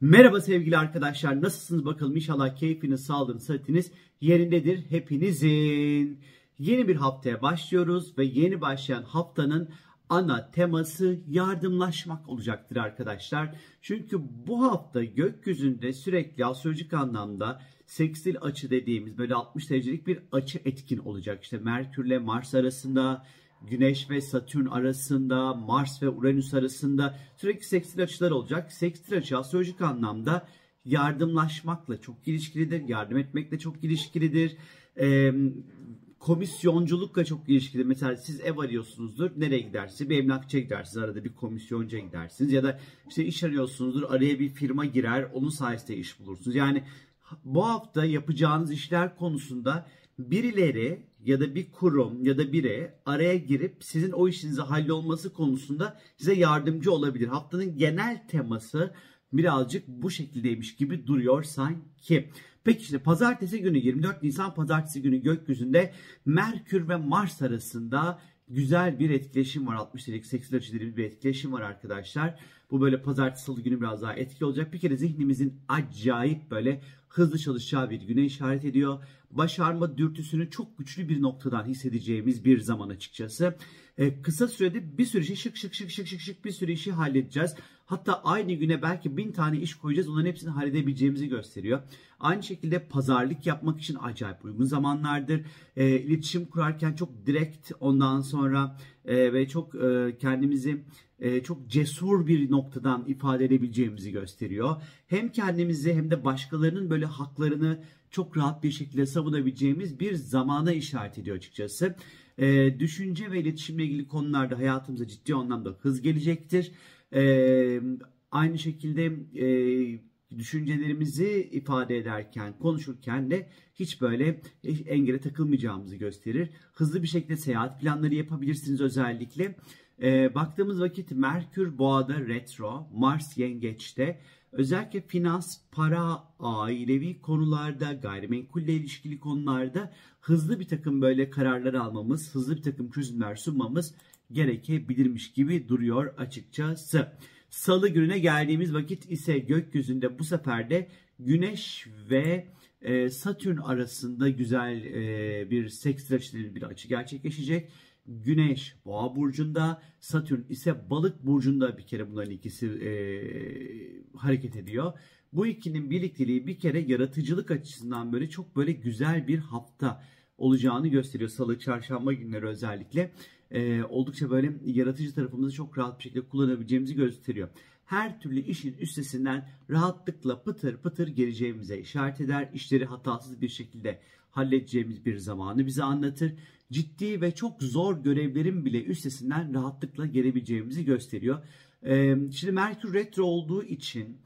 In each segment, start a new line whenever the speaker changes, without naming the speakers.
Merhaba sevgili arkadaşlar. Nasılsınız bakalım? İnşallah keyfiniz, sağlığınız, sıhhatiniz yerindedir hepinizin. Yeni bir haftaya başlıyoruz ve yeni başlayan haftanın ana teması yardımlaşmak olacaktır arkadaşlar. Çünkü bu hafta gökyüzünde sürekli astrolojik anlamda sekstil açı dediğimiz böyle 60 derecelik bir açı etkin olacak. İşte Merkürle Mars arasında, Güneş ve Satürn arasında, Mars ve Uranüs arasında sürekli sekstil açılar olacak. Sekstil açı astrolojik anlamda yardımlaşmakla çok ilişkilidir, yardım etmekle çok ilişkilidir. Ee, komisyonculukla çok ilişkili. Mesela siz ev arıyorsunuzdur. Nereye gidersiniz? Bir emlakçıya gidersiniz. Arada bir komisyoncuya gidersiniz. Ya da işte iş arıyorsunuzdur. Araya bir firma girer. Onun sayesinde iş bulursunuz. Yani bu hafta yapacağınız işler konusunda birileri ya da bir kurum ya da biri araya girip sizin o işinizi hallolması konusunda size yardımcı olabilir. Haftanın genel teması birazcık bu şekildeymiş gibi duruyor sanki. Peki işte pazartesi günü 24 Nisan pazartesi günü gökyüzünde Merkür ve Mars arasında güzel bir etkileşim var. 60 derecelik 80 derecelik bir etkileşim var arkadaşlar. Bu böyle pazartesi salı günü biraz daha etkili olacak. Bir kere zihnimizin acayip böyle hızlı çalışacağı bir güne işaret ediyor. Başarma dürtüsünü çok güçlü bir noktadan hissedeceğimiz bir zaman açıkçası. Ee, kısa sürede bir sürü şey şık şık şık şık şık şık bir sürü işi halledeceğiz. Hatta aynı güne belki bin tane iş koyacağız. Onların hepsini halledebileceğimizi gösteriyor. Aynı şekilde pazarlık yapmak için acayip uygun zamanlardır. E, iletişim kurarken çok direkt ondan sonra e, ve çok e, kendimizi e, çok cesur bir noktadan ifade edebileceğimizi gösteriyor. Hem kendimizi hem de başkalarının böyle haklarını çok rahat bir şekilde savunabileceğimiz bir zamana işaret ediyor açıkçası. E, düşünce ve iletişimle ilgili konularda hayatımıza ciddi anlamda hız gelecektir. E, aynı şekilde e, düşüncelerimizi ifade ederken, konuşurken de hiç böyle engele takılmayacağımızı gösterir. Hızlı bir şekilde seyahat planları yapabilirsiniz özellikle. E, baktığımız vakit Merkür Boğa'da retro, Mars Yengeç'te özellikle finans, para, ailevi konularda, gayrimenkulle ilişkili konularda hızlı bir takım böyle kararlar almamız, hızlı bir takım çözümler sunmamız gerekebilirmiş gibi duruyor açıkçası. Salı gününe geldiğimiz vakit ise gökyüzünde bu sefer de Güneş ve e, Satürn arasında güzel e, bir sekstreçli bir açı gerçekleşecek. Güneş Boğa burcunda, Satürn ise Balık burcunda bir kere bunların ikisi e, hareket ediyor. Bu ikinin birlikteliği bir kere yaratıcılık açısından böyle çok böyle güzel bir hafta olacağını gösteriyor. Salı, çarşamba günleri özellikle e, oldukça böyle yaratıcı tarafımızı çok rahat bir şekilde kullanabileceğimizi gösteriyor. Her türlü işin üstesinden rahatlıkla pıtır pıtır geleceğimize işaret eder. İşleri hatasız bir şekilde halledeceğimiz bir zamanı bize anlatır. Ciddi ve çok zor görevlerin bile üstesinden rahatlıkla gelebileceğimizi gösteriyor. Ee, şimdi Merkür retro olduğu için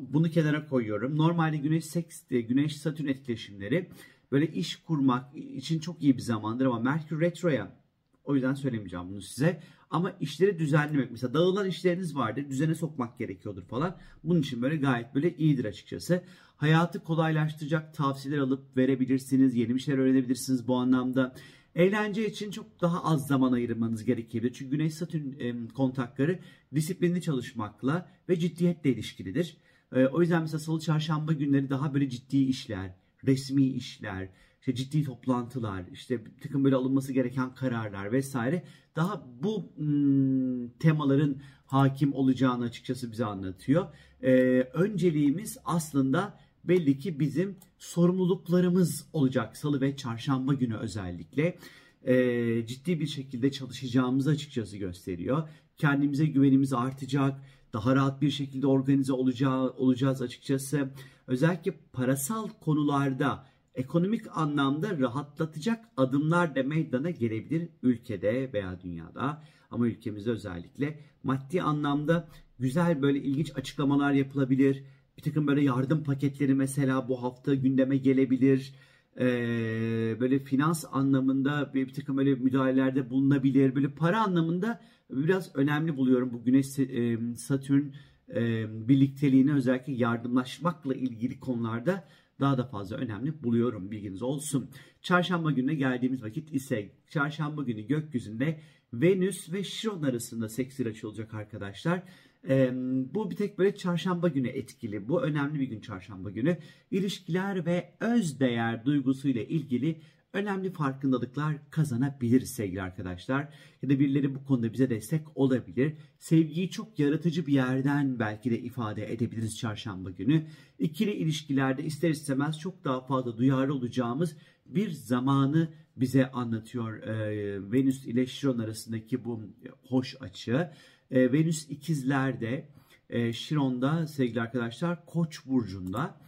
bunu kenara koyuyorum. Normalde Güneş seks, Güneş Satürn etkileşimleri böyle iş kurmak için çok iyi bir zamandır ama Merkür retroya o yüzden söylemeyeceğim bunu size. Ama işleri düzenlemek mesela dağılan işleriniz vardır düzene sokmak gerekiyordur falan. Bunun için böyle gayet böyle iyidir açıkçası. Hayatı kolaylaştıracak tavsiyeler alıp verebilirsiniz. Yeni bir şeyler öğrenebilirsiniz bu anlamda. Eğlence için çok daha az zaman ayırmanız gerekebilir. Çünkü Güneş Satürn kontakları disiplinli çalışmakla ve ciddiyetle ilişkilidir. E, o yüzden mesela salı çarşamba günleri daha böyle ciddi işler, resmi işler, işte ciddi toplantılar, işte takım böyle alınması gereken kararlar vesaire daha bu hmm, temaların hakim olacağını açıkçası bize anlatıyor. Ee, önceliğimiz aslında belli ki bizim sorumluluklarımız olacak salı ve çarşamba günü özellikle. Ee, ciddi bir şekilde çalışacağımızı açıkçası gösteriyor. Kendimize güvenimiz artacak, daha rahat bir şekilde organize olacağı, olacağız açıkçası. Özellikle parasal konularda ekonomik anlamda rahatlatacak adımlar da meydana gelebilir ülkede veya dünyada. Ama ülkemizde özellikle maddi anlamda güzel böyle ilginç açıklamalar yapılabilir. Bir takım böyle yardım paketleri mesela bu hafta gündeme gelebilir. Ee, böyle finans anlamında bir, bir takım böyle müdahalelerde bulunabilir. Böyle para anlamında biraz önemli buluyorum bu Güneş e, Satürn birlikteliğini özellikle yardımlaşmakla ilgili konularda daha da fazla önemli buluyorum bilginiz olsun. Çarşamba gününe geldiğimiz vakit ise çarşamba günü gökyüzünde Venüs ve Şiron arasında seksir açı olacak arkadaşlar. Ee, bu bir tek böyle çarşamba günü etkili. Bu önemli bir gün çarşamba günü. İlişkiler ve öz değer duygusuyla ilgili önemli farkındalıklar kazanabiliriz sevgili arkadaşlar. Ya da birileri bu konuda bize destek olabilir. Sevgiyi çok yaratıcı bir yerden belki de ifade edebiliriz çarşamba günü. İkili ilişkilerde ister istemez çok daha fazla duyarlı olacağımız bir zamanı bize anlatıyor e, Venüs ile Şiron arasındaki bu hoş açı. E, Venüs ikizlerde, e, Şiron'da sevgili arkadaşlar Koç burcunda.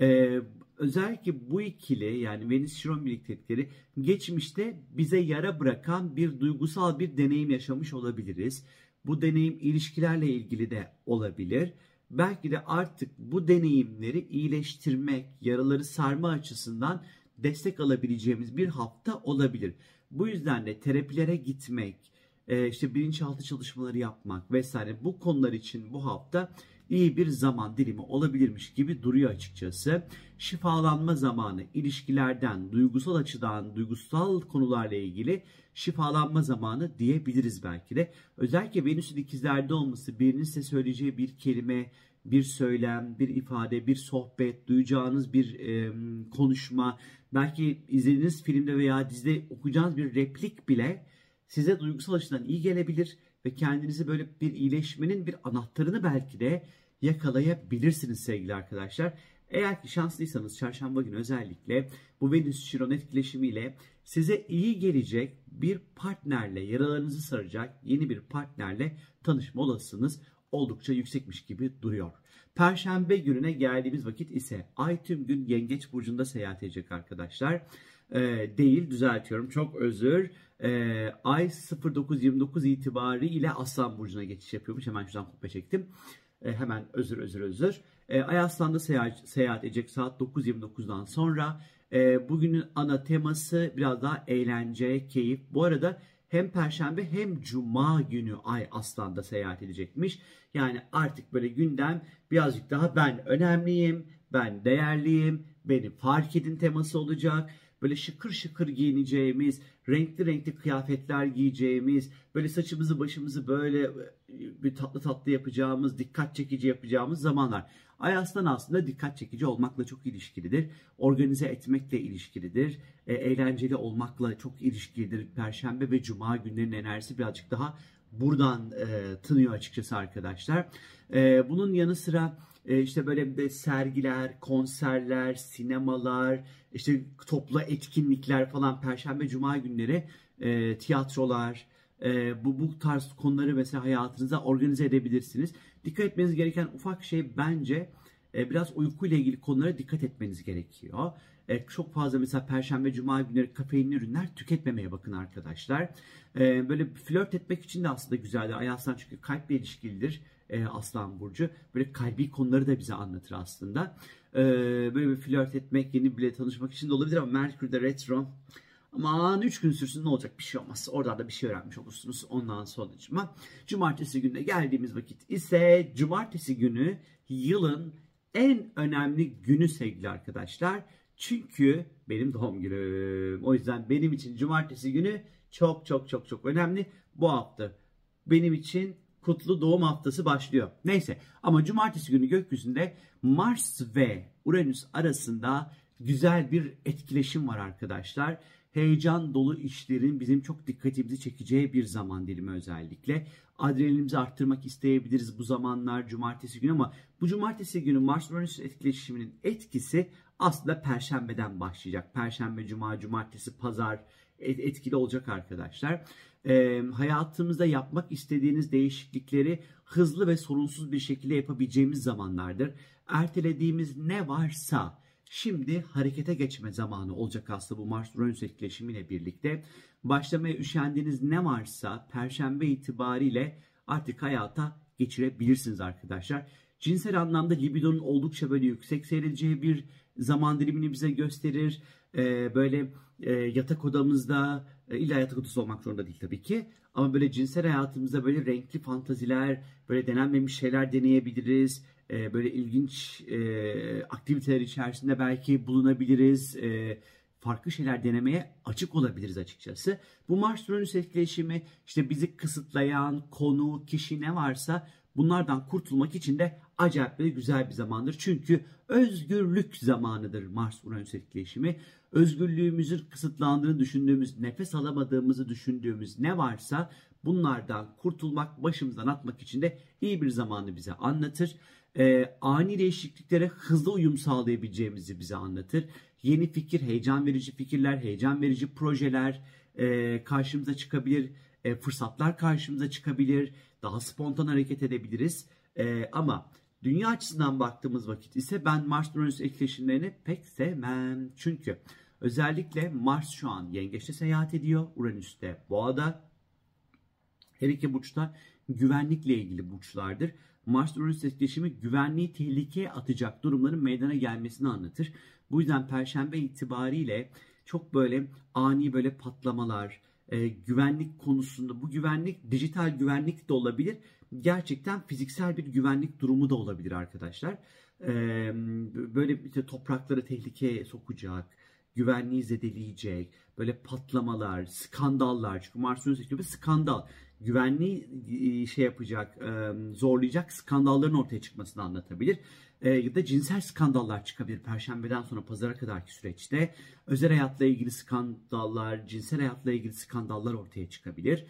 E, özellikle bu ikili yani Venüs-Şiron birliktelikleri geçmişte bize yara bırakan bir duygusal bir deneyim yaşamış olabiliriz. Bu deneyim ilişkilerle ilgili de olabilir. Belki de artık bu deneyimleri iyileştirmek, yaraları sarma açısından destek alabileceğimiz bir hafta olabilir. Bu yüzden de terapilere gitmek, e, işte bilinçaltı çalışmaları yapmak vesaire bu konular için bu hafta iyi bir zaman dilimi olabilirmiş gibi duruyor açıkçası. Şifalanma zamanı ilişkilerden, duygusal açıdan, duygusal konularla ilgili şifalanma zamanı diyebiliriz belki de. Özellikle Venüs'ün ikizlerde olması birinin size söyleyeceği bir kelime, bir söylem, bir ifade, bir sohbet, duyacağınız bir e, konuşma, belki izlediğiniz filmde veya dizide okuyacağınız bir replik bile size duygusal açıdan iyi gelebilir ve kendinizi böyle bir iyileşmenin bir anahtarını belki de yakalayabilirsiniz sevgili arkadaşlar. Eğer ki şanslıysanız çarşamba günü özellikle bu Venüs Şiron etkileşimiyle size iyi gelecek bir partnerle yaralarınızı saracak yeni bir partnerle tanışma olasılığınız oldukça yüksekmiş gibi duruyor. Perşembe gününe geldiğimiz vakit ise Ay tüm gün Yengeç Burcu'nda seyahat edecek arkadaşlar. Ee, değil düzeltiyorum çok özür. Ee, Ay 09.29 itibariyle Aslan Burcu'na geçiş yapıyormuş. Hemen şuradan kopya çektim. Ee, hemen özür özür özür. Ee, Ay Aslan'da seyahat, seyahat edecek saat 9.29'dan sonra. Ee, bugünün ana teması biraz daha eğlence, keyif. Bu arada hem Perşembe hem Cuma günü Ay Aslan'da seyahat edecekmiş. Yani artık böyle gündem birazcık daha ben önemliyim, ben değerliyim, beni fark edin teması olacak. Böyle şıkır şıkır giyineceğimiz, renkli renkli kıyafetler giyeceğimiz, böyle saçımızı başımızı böyle e, bir tatlı tatlı yapacağımız, dikkat çekici yapacağımız zamanlar. Ay aslan aslında dikkat çekici olmakla çok ilişkilidir. Organize etmekle ilişkilidir. E, eğlenceli olmakla çok ilişkilidir. Perşembe ve cuma günlerinin enerjisi birazcık daha buradan e, tınıyor açıkçası arkadaşlar. E, bunun yanı sıra e, işte böyle de sergiler, konserler, sinemalar, işte toplu etkinlikler falan Perşembe Cuma günleri e, tiyatrolar, e, bu bu tarz konuları mesela hayatınıza organize edebilirsiniz. Dikkat etmeniz gereken ufak şey bence e, biraz uyku ile ilgili konulara dikkat etmeniz gerekiyor. E, çok fazla mesela Perşembe, Cuma günleri kafeinli ürünler tüketmemeye bakın arkadaşlar. E, böyle flört etmek için de aslında güzeldir. Ay Aslan çünkü kalple ilişkilidir e, Aslan Burcu. Böyle kalbi konuları da bize anlatır aslında. E, böyle bir flört etmek, yeni bile tanışmak için de olabilir ama Merkür'de retro. Aman 3 gün sürsün ne olacak bir şey olmaz. Oradan da bir şey öğrenmiş olursunuz ondan sonucuma. Cumartesi gününe geldiğimiz vakit ise cumartesi günü yılın en önemli günü sevgili arkadaşlar. Çünkü benim doğum günüm. O yüzden benim için cumartesi günü çok çok çok çok önemli. Bu hafta benim için kutlu doğum haftası başlıyor. Neyse ama cumartesi günü gökyüzünde Mars ve Uranüs arasında güzel bir etkileşim var arkadaşlar. Heyecan dolu işlerin bizim çok dikkatimizi çekeceği bir zaman dilimi özellikle. Adrenalinimizi arttırmak isteyebiliriz bu zamanlar cumartesi günü ama bu cumartesi günü Mars Uranüs etkileşiminin etkisi aslında perşembeden başlayacak. Perşembe, cuma, cumartesi, pazar etkili olacak arkadaşlar. Ee, hayatımızda yapmak istediğiniz değişiklikleri hızlı ve sorunsuz bir şekilde yapabileceğimiz zamanlardır. Ertelediğimiz ne varsa şimdi harekete geçme zamanı olacak aslında bu Mars-Uranüs etkileşimiyle birlikte. Başlamaya üşendiğiniz ne varsa perşembe itibariyle artık hayata geçirebilirsiniz arkadaşlar. Cinsel anlamda libidonun oldukça böyle yüksek seyredeceği bir zaman dilimini bize gösterir. Ee, böyle e, yatak odamızda e, illa yatak odası olmak zorunda değil tabii ki. Ama böyle cinsel hayatımızda böyle renkli fantaziler, böyle denenmemiş şeyler deneyebiliriz. E, böyle ilginç e, aktiviteler içerisinde belki bulunabiliriz. E, farklı şeyler denemeye açık olabiliriz açıkçası. Bu Mars Uranüs etkileşimi işte bizi kısıtlayan konu, kişi ne varsa Bunlardan kurtulmak için de acayip bir güzel bir zamandır. Çünkü özgürlük zamanıdır Mars-Uranüs etkileşimi. Özgürlüğümüzün kısıtlandığını düşündüğümüz, nefes alamadığımızı düşündüğümüz ne varsa bunlardan kurtulmak, başımızdan atmak için de iyi bir zamanı bize anlatır. Ee, ani değişikliklere hızlı uyum sağlayabileceğimizi bize anlatır. Yeni fikir, heyecan verici fikirler, heyecan verici projeler e, karşımıza çıkabilir. E, fırsatlar karşımıza çıkabilir. Daha spontan hareket edebiliriz. E, ama dünya açısından baktığımız vakit ise ben Mars-Uranüs etkileşimlerini pek sevmem. Çünkü özellikle Mars şu an yengeçte seyahat ediyor. Uranüs de boğada. Her iki burçta güvenlikle ilgili burçlardır. Mars-Uranüs etkileşimi güvenliği tehlikeye atacak durumların meydana gelmesini anlatır. Bu yüzden Perşembe itibariyle çok böyle ani böyle patlamalar, e, güvenlik konusunda bu güvenlik dijital güvenlik de olabilir. Gerçekten fiziksel bir güvenlik durumu da olabilir arkadaşlar. E, böyle işte toprakları tehlikeye sokacak, güvenliği zedeleyecek, böyle patlamalar, skandallar. Çünkü Mars gibi skandal. Güvenliği e, şey yapacak, e, zorlayacak skandalların ortaya çıkmasını anlatabilir. E, ya da cinsel skandallar çıkabilir Perşembeden sonra pazara kadarki süreçte. Özel hayatla ilgili skandallar, cinsel hayatla ilgili skandallar ortaya çıkabilir.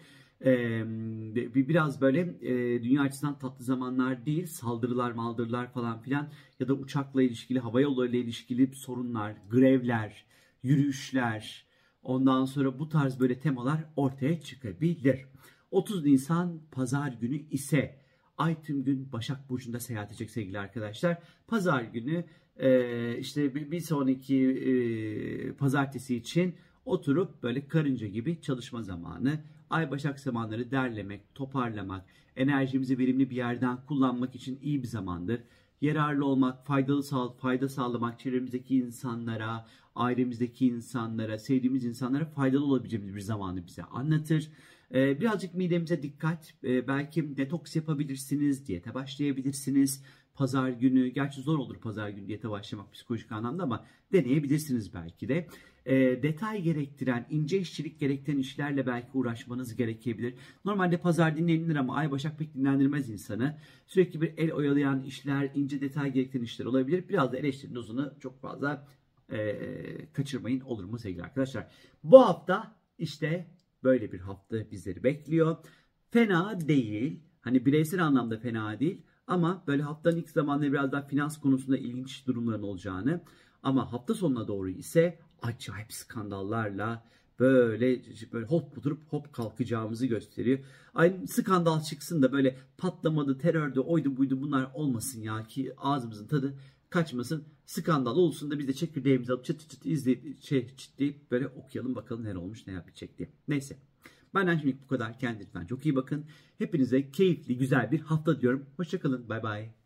Biraz böyle dünya açısından tatlı zamanlar değil, saldırılar, maldırılar falan filan ya da uçakla ilişkili, hava yollarıyla ilişkili sorunlar, grevler, yürüyüşler, ondan sonra bu tarz böyle temalar ortaya çıkabilir. 30 Nisan pazar günü ise Ay tüm gün Başak Burcu'nda seyahat edecek sevgili arkadaşlar. Pazar günü e, işte bir, bir sonraki e, pazartesi için oturup böyle karınca gibi çalışma zamanı. Ay Başak zamanları derlemek, toparlamak, enerjimizi verimli bir yerden kullanmak için iyi bir zamandır. Yararlı olmak, faydalı sağ, fayda sağlamak çevremizdeki insanlara, ailemizdeki insanlara, sevdiğimiz insanlara faydalı olabileceğimiz bir zamanı bize anlatır. Ee, birazcık midemize dikkat. Ee, belki detoks yapabilirsiniz, diyete başlayabilirsiniz. Pazar günü, gerçi zor olur pazar günü diyete başlamak psikolojik anlamda ama deneyebilirsiniz belki de. E, detay gerektiren, ince işçilik gerektiren işlerle belki uğraşmanız gerekebilir. Normalde pazar dinlenilir ama ay başak pek dinlendirmez insanı. Sürekli bir el oyalayan işler, ince detay gerektiren işler olabilir. Biraz da eleştiri dozunu çok fazla e, kaçırmayın olur mu sevgili arkadaşlar. Bu hafta işte Böyle bir hafta bizleri bekliyor. Fena değil. Hani bireysel anlamda fena değil. Ama böyle haftanın ilk zamanında biraz daha finans konusunda ilginç durumların olacağını ama hafta sonuna doğru ise acayip skandallarla böyle böyle hop durup hop kalkacağımızı gösteriyor. Aynı skandal çıksın da böyle patlamadı, terördü, oydu buydu bunlar olmasın ya ki ağzımızın tadı kaçmasın. Skandal olsun da biz de çekirdeğimizi alıp çıt çıt, çıt izleyip şey çıtlayıp böyle okuyalım bakalım ne olmuş ne yapacak diye. Neyse. Benden şimdi bu kadar. Kendinize çok iyi bakın. Hepinize keyifli, güzel bir hafta diyorum. Hoşçakalın. Bay bay.